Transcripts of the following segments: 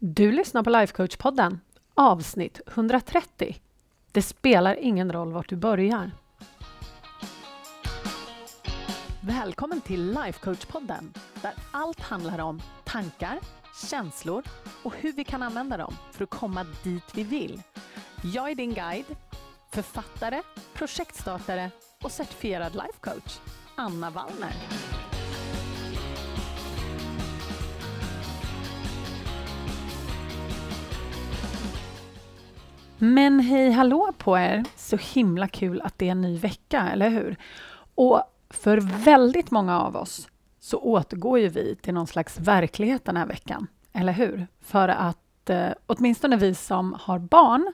Du lyssnar på Lifecoach-podden, avsnitt 130. Det spelar ingen roll vart du börjar. Välkommen till Lifecoach-podden där allt handlar om tankar, känslor och hur vi kan använda dem för att komma dit vi vill. Jag är din guide, författare, projektstartare och certifierad lifecoach, Anna Wallner. Men hej hallå på er! Så himla kul att det är en ny vecka, eller hur? Och för väldigt många av oss så återgår ju vi till någon slags verklighet den här veckan, eller hur? För att eh, åtminstone vi som har barn,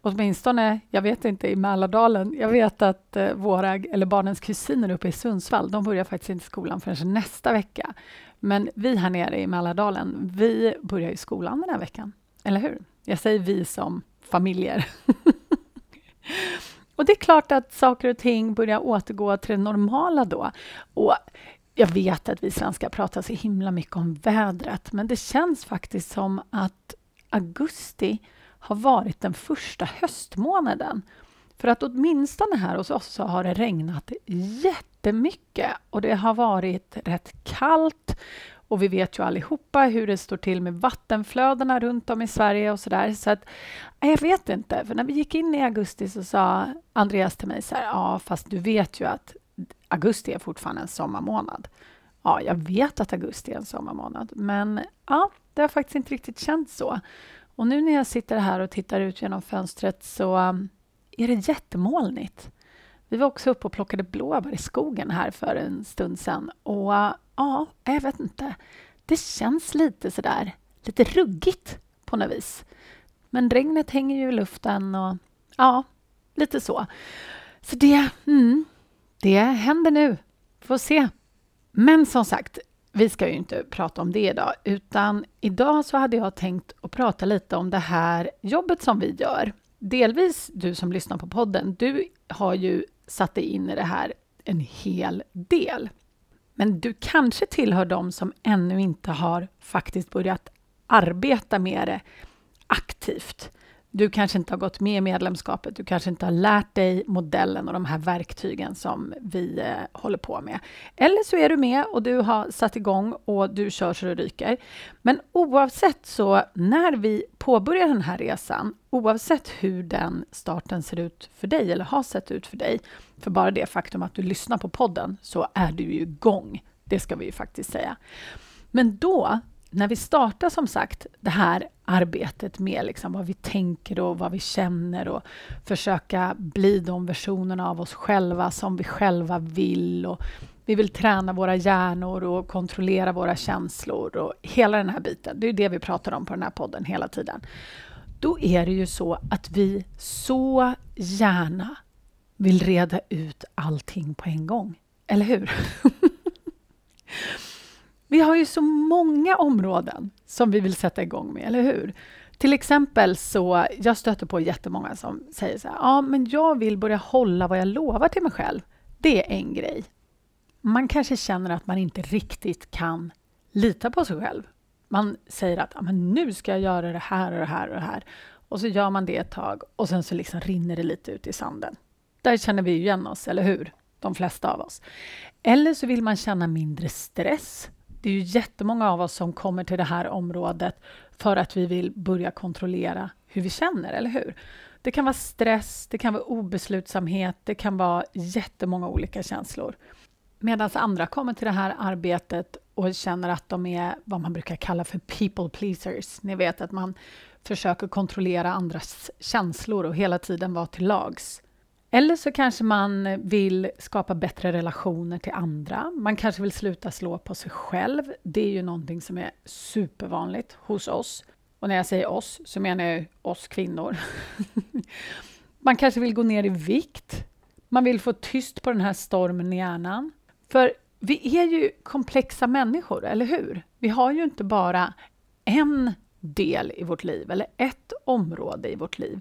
åtminstone, jag vet inte, i Mälardalen, jag vet att eh, våra, eller barnens kusiner uppe i Sundsvall, de börjar faktiskt inte skolan förrän nästa vecka. Men vi här nere i Mälardalen, vi börjar ju skolan den här veckan, eller hur? Jag säger vi som familjer. och det är klart att saker och ting börjar återgå till det normala då. Och jag vet att vi svenskar pratar så himla mycket om vädret, men det känns faktiskt som att augusti har varit den första höstmånaden. För att åtminstone här hos oss så har det regnat jättemycket och det har varit rätt kallt och vi vet ju allihopa hur det står till med vattenflödena runt om i Sverige och så där. Så att, jag vet inte, för när vi gick in i augusti så sa Andreas till mig så här, ja, fast du vet ju att augusti är fortfarande en sommarmånad. Ja, jag vet att augusti är en sommarmånad, men ja, det har faktiskt inte riktigt känts så. Och nu när jag sitter här och tittar ut genom fönstret så um, är det jättemolnigt. Vi var också uppe och plockade blåbär i skogen här för en stund sedan och ja, jag vet inte. Det känns lite sådär, lite ruggigt på något vis. Men regnet hänger ju i luften och ja, lite så. Så det, mm, det händer nu. Får se. Men som sagt, vi ska ju inte prata om det idag, utan idag så hade jag tänkt att prata lite om det här jobbet som vi gör. Delvis du som lyssnar på podden, du har ju satt dig in i det här en hel del. Men du kanske tillhör dem som ännu inte har faktiskt börjat arbeta med det aktivt. Du kanske inte har gått med i medlemskapet, du kanske inte har lärt dig modellen och de här verktygen som vi eh, håller på med. Eller så är du med och du har satt igång och du kör så det ryker. Men oavsett så, när vi påbörjar den här resan, oavsett hur den starten ser ut för dig eller har sett ut för dig, för bara det faktum att du lyssnar på podden så är du ju igång. Det ska vi ju faktiskt säga. Men då när vi startar som sagt det här arbetet med liksom vad vi tänker och vad vi känner och försöka bli de versionerna av oss själva som vi själva vill och vi vill träna våra hjärnor och kontrollera våra känslor och hela den här biten. Det är det vi pratar om på den här podden hela tiden. Då är det ju så att vi så gärna vill reda ut allting på en gång. Eller hur? Vi har ju så många områden som vi vill sätta igång med, eller hur? Till exempel så, jag stöter på jättemånga som säger så här, ja men jag vill börja hålla vad jag lovar till mig själv. Det är en grej. Man kanske känner att man inte riktigt kan lita på sig själv. Man säger att ja, men nu ska jag göra det här och det här och det här. Och så gör man det ett tag och sen så liksom rinner det lite ut i sanden. Där känner vi igen oss, eller hur? De flesta av oss. Eller så vill man känna mindre stress det är ju jättemånga av oss som kommer till det här området för att vi vill börja kontrollera hur vi känner, eller hur? Det kan vara stress, det kan vara obeslutsamhet, det kan vara jättemånga olika känslor. Medan andra kommer till det här arbetet och känner att de är vad man brukar kalla för people pleasers. Ni vet att man försöker kontrollera andras känslor och hela tiden vara till lags. Eller så kanske man vill skapa bättre relationer till andra. Man kanske vill sluta slå på sig själv. Det är ju någonting som är supervanligt hos oss. Och när jag säger oss så menar jag oss kvinnor. man kanske vill gå ner i vikt. Man vill få tyst på den här stormen i hjärnan. För vi är ju komplexa människor, eller hur? Vi har ju inte bara en del i vårt liv eller ett område i vårt liv,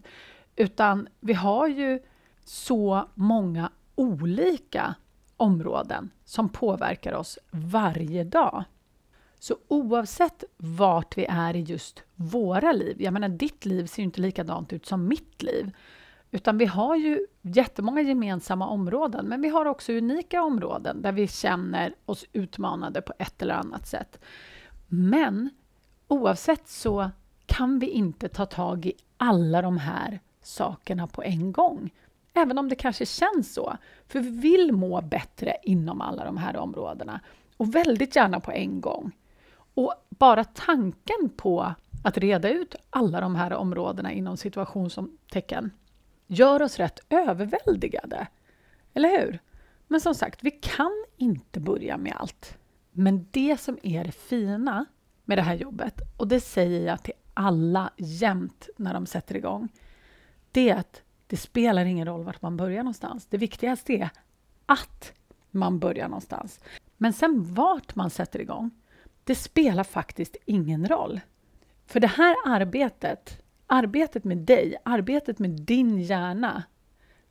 utan vi har ju så många olika områden som påverkar oss varje dag. Så oavsett vart vi är i just våra liv, jag menar ditt liv ser ju inte likadant ut som mitt liv, utan vi har ju jättemånga gemensamma områden, men vi har också unika områden där vi känner oss utmanade på ett eller annat sätt. Men oavsett så kan vi inte ta tag i alla de här sakerna på en gång. Även om det kanske känns så. För vi vill må bättre inom alla de här områdena. Och väldigt gärna på en gång. Och bara tanken på att reda ut alla de här områdena inom situationstecken gör oss rätt överväldigade. Eller hur? Men som sagt, vi kan inte börja med allt. Men det som är det fina med det här jobbet, och det säger jag till alla jämt när de sätter igång, det är att det spelar ingen roll vart man börjar någonstans. Det viktigaste är att man börjar någonstans. Men sen vart man sätter igång, det spelar faktiskt ingen roll. För det här arbetet, arbetet med dig, arbetet med din hjärna,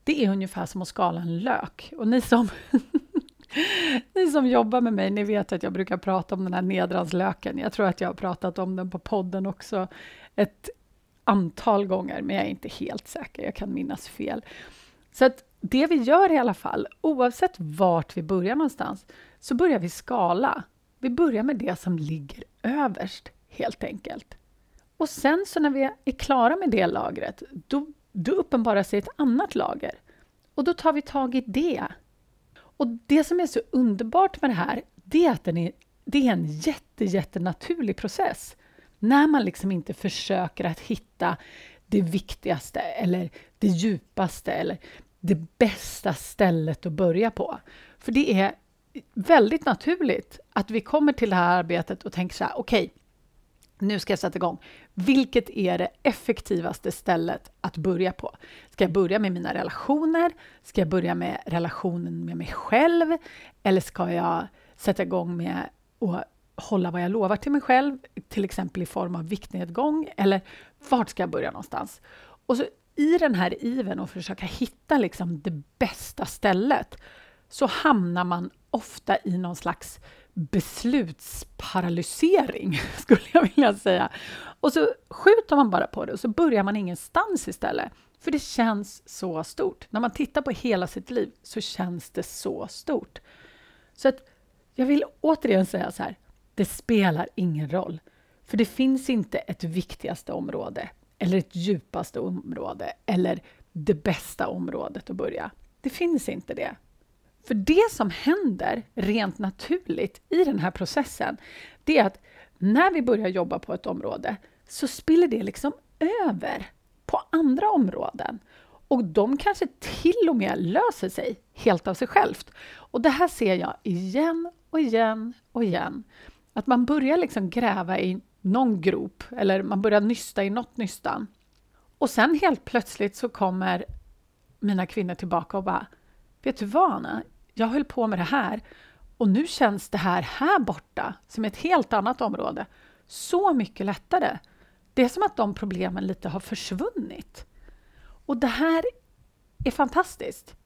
det är ungefär som att skala en lök. Och ni som, ni som jobbar med mig, ni vet att jag brukar prata om den här nedranslöken. Jag tror att jag har pratat om den på podden också ett antal gånger, men jag är inte helt säker. Jag kan minnas fel. Så att det vi gör i alla fall, oavsett vart vi börjar någonstans, så börjar vi skala. Vi börjar med det som ligger överst, helt enkelt. Och sen så när vi är klara med det lagret, då, då uppenbarar sig ett annat lager. Och då tar vi tag i det. Och det som är så underbart med det här, det är att den är, det är en jätte, jättenaturlig process. När man liksom inte försöker att hitta det viktigaste eller det djupaste eller det bästa stället att börja på. För det är väldigt naturligt att vi kommer till det här arbetet och tänker så här, okej, okay, nu ska jag sätta igång. Vilket är det effektivaste stället att börja på? Ska jag börja med mina relationer? Ska jag börja med relationen med mig själv? Eller ska jag sätta igång med att hålla vad jag lovar till mig själv, till exempel i form av viktnedgång? Eller vart ska jag börja någonstans? Och så i den här iven att försöka hitta liksom det bästa stället så hamnar man ofta i någon slags beslutsparalysering, skulle jag vilja säga. Och så skjuter man bara på det och så börjar man ingenstans istället. För det känns så stort. När man tittar på hela sitt liv så känns det så stort. Så att jag vill återigen säga så här, det spelar ingen roll. För det finns inte ett viktigaste område eller ett djupaste område eller det bästa området att börja. Det finns inte det. För det som händer rent naturligt i den här processen, det är att när vi börjar jobba på ett område så spiller det liksom över på andra områden. Och de kanske till och med löser sig helt av sig självt. Och det här ser jag igen och igen och igen. Att man börjar liksom gräva i någon grop eller man börjar nysta i något nystan. Och sen helt plötsligt så kommer mina kvinnor tillbaka och bara Vet du vad, Anna? Jag höll på med det här och nu känns det här här borta, som ett helt annat område, så mycket lättare. Det är som att de problemen lite har försvunnit. Och det här är fantastiskt.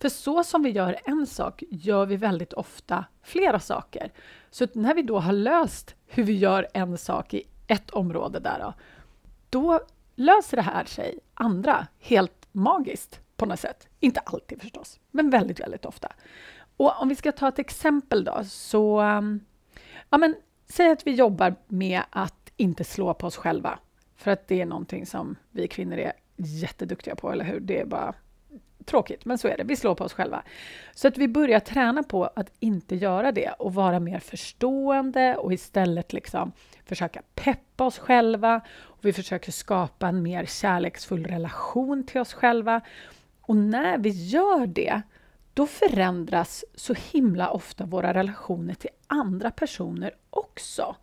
För så som vi gör en sak gör vi väldigt ofta flera saker. Så när vi då har löst hur vi gör en sak i ett område där då, då löser det här sig andra helt magiskt på något sätt. Inte alltid förstås, men väldigt, väldigt ofta. Och om vi ska ta ett exempel då, så... Um, ja, men, säg att vi jobbar med att inte slå på oss själva. För att det är någonting som vi kvinnor är jätteduktiga på, eller hur? Det är bara tråkigt, men så är det. Vi slår på oss själva. Så att vi börjar träna på att inte göra det och vara mer förstående och istället liksom försöka peppa oss själva. Och vi försöker skapa en mer kärleksfull relation till oss själva. Och när vi gör det, då förändras så himla ofta våra relationer till andra personer också.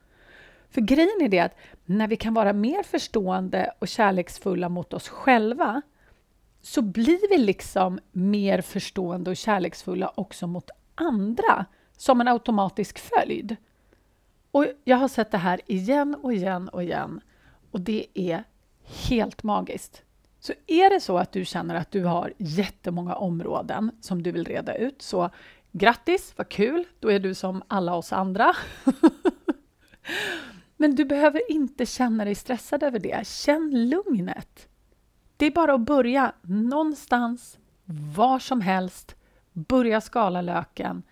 För grejen är det att när vi kan vara mer förstående och kärleksfulla mot oss själva så blir vi liksom mer förstående och kärleksfulla också mot andra som en automatisk följd. Och jag har sett det här igen och igen och igen och det är helt magiskt. Så är det så att du känner att du har jättemånga områden som du vill reda ut, så grattis, vad kul! Då är du som alla oss andra. Men du behöver inte känna dig stressad över det. Känn lugnet. Det är bara att börja någonstans, var som helst, börja skala löken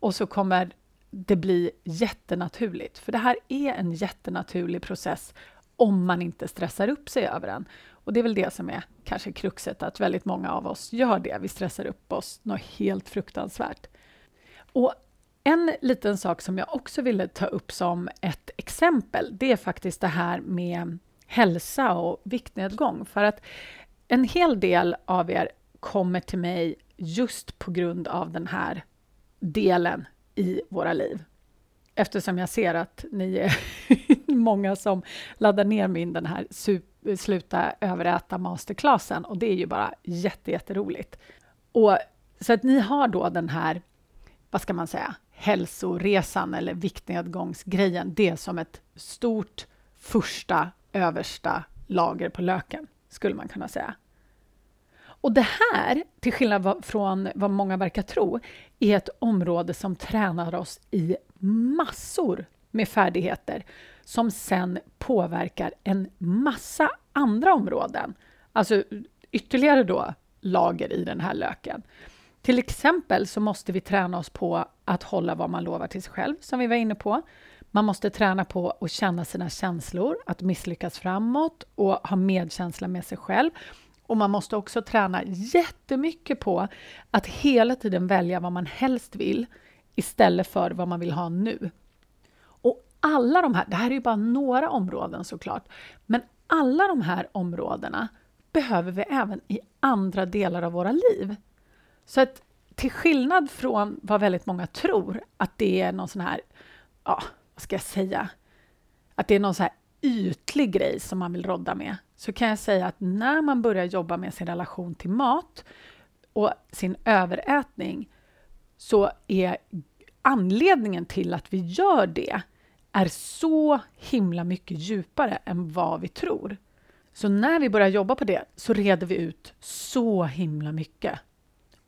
och så kommer det bli jättenaturligt. För det här är en jättenaturlig process om man inte stressar upp sig över den. Och det är väl det som är kanske kruxet, att väldigt många av oss gör det. Vi stressar upp oss något helt fruktansvärt. Och en liten sak som jag också ville ta upp som ett exempel, det är faktiskt det här med hälsa och viktnedgång. För att en hel del av er kommer till mig just på grund av den här delen i våra liv. Eftersom jag ser att ni är många som laddar ner min den här Sluta överäta masterclassen och det är ju bara jätteroligt. Och så att ni har då den här, vad ska man säga, hälsoresan eller viktnedgångsgrejen, det är som ett stort första översta lager på löken, skulle man kunna säga. Och det här, till skillnad från vad många verkar tro, är ett område som tränar oss i massor med färdigheter som sen påverkar en massa andra områden. Alltså ytterligare då lager i den här löken. Till exempel så måste vi träna oss på att hålla vad man lovar till sig själv, som vi var inne på. Man måste träna på att känna sina känslor, att misslyckas framåt och ha medkänsla med sig själv. Och man måste också träna jättemycket på att hela tiden välja vad man helst vill istället för vad man vill ha nu. Och alla de här, det här är ju bara några områden såklart, men alla de här områdena behöver vi även i andra delar av våra liv. Så att till skillnad från vad väldigt många tror, att det är någon sån här, ja, vad ska jag säga, att det är någon så här ytlig grej som man vill rodda med, så kan jag säga att när man börjar jobba med sin relation till mat och sin överätning, så är anledningen till att vi gör det är så himla mycket djupare än vad vi tror. Så när vi börjar jobba på det så reder vi ut så himla mycket.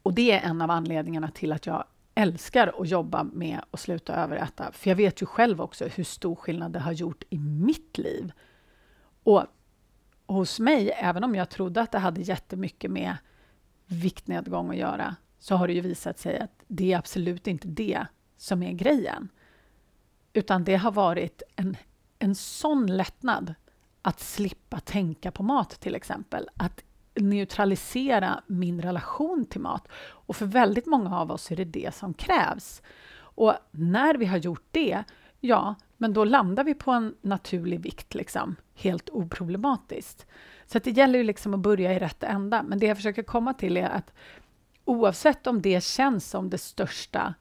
Och det är en av anledningarna till att jag älskar att jobba med att sluta överäta. För jag vet ju själv också hur stor skillnad det har gjort i mitt liv. Och hos mig, även om jag trodde att det hade jättemycket med viktnedgång att göra, så har det ju visat sig att det är absolut inte det som är grejen. Utan det har varit en, en sån lättnad att slippa tänka på mat till exempel. Att neutralisera min relation till mat. Och för väldigt många av oss är det det som krävs. Och när vi har gjort det, ja, men då landar vi på en naturlig vikt, liksom, helt oproblematiskt. Så det gäller ju liksom att börja i rätt ända. Men det jag försöker komma till är att oavsett om det känns som det största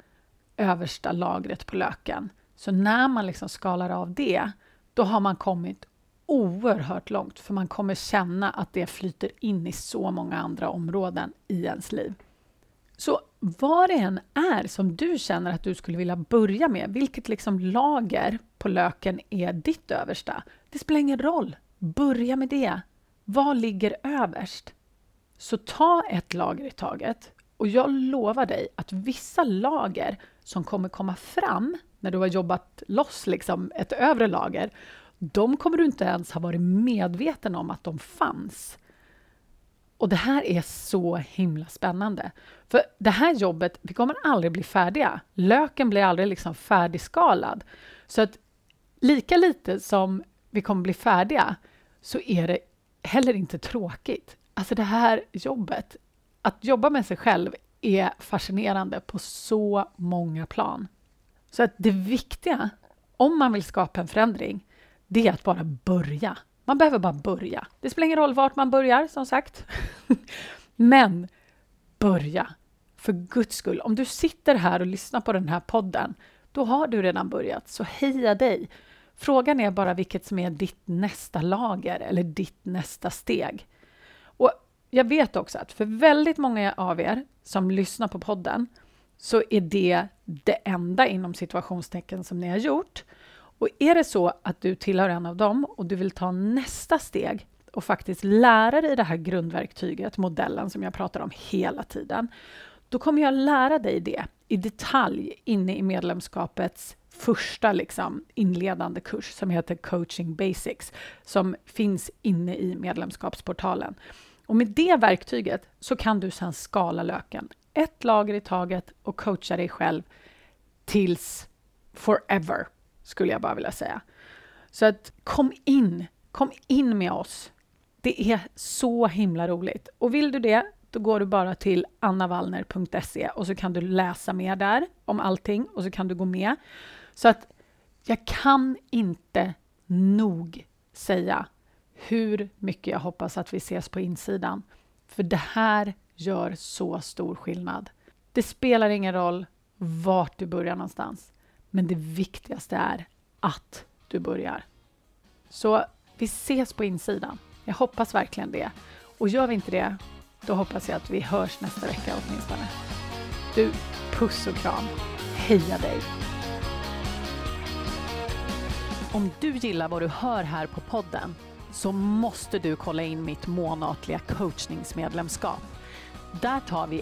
översta lagret på löken, så när man liksom skalar av det, då har man kommit oerhört långt, för man kommer känna att det flyter in i så många andra områden i ens liv. Så vad det än är som du känner att du skulle vilja börja med, vilket liksom lager på löken är ditt översta, det spelar ingen roll. Börja med det. Vad ligger överst? Så ta ett lager i taget och jag lovar dig att vissa lager som kommer komma fram när du har jobbat loss liksom ett övre lager, de kommer du inte ens ha varit medveten om att de fanns. Och det här är så himla spännande. För det här jobbet, vi kommer aldrig bli färdiga. Löken blir aldrig liksom färdigskalad. Så att lika lite som vi kommer bli färdiga så är det heller inte tråkigt. Alltså det här jobbet, att jobba med sig själv är fascinerande på så många plan. Så att det viktiga, om man vill skapa en förändring, det är att bara börja. Man behöver bara börja. Det spelar ingen roll vart man börjar, som sagt. Men börja. För guds skull, om du sitter här och lyssnar på den här podden, då har du redan börjat. Så heja dig! Frågan är bara vilket som är ditt nästa lager eller ditt nästa steg. Och jag vet också att för väldigt många av er som lyssnar på podden så är det det enda inom situationstecken som ni har gjort. Och är det så att du tillhör en av dem och du vill ta nästa steg och faktiskt lära dig det här grundverktyget, modellen som jag pratar om hela tiden, då kommer jag lära dig det i detalj inne i medlemskapets första liksom, inledande kurs som heter Coaching Basics som finns inne i medlemskapsportalen. Och med det verktyget så kan du sedan skala löken ett lager i taget och coacha dig själv tills forever, skulle jag bara vilja säga. Så att kom in, kom in med oss. Det är så himla roligt. Och vill du det, då går du bara till annavallner.se och så kan du läsa mer där om allting och så kan du gå med. Så att jag kan inte nog säga hur mycket jag hoppas att vi ses på insidan. För det här gör så stor skillnad. Det spelar ingen roll vart du börjar någonstans, men det viktigaste är att du börjar. Så vi ses på insidan. Jag hoppas verkligen det. Och gör vi inte det, då hoppas jag att vi hörs nästa vecka åtminstone. Du, puss och kram. Heja dig! Om du gillar vad du hör här på podden så måste du kolla in mitt månatliga coachningsmedlemskap. Där tar vi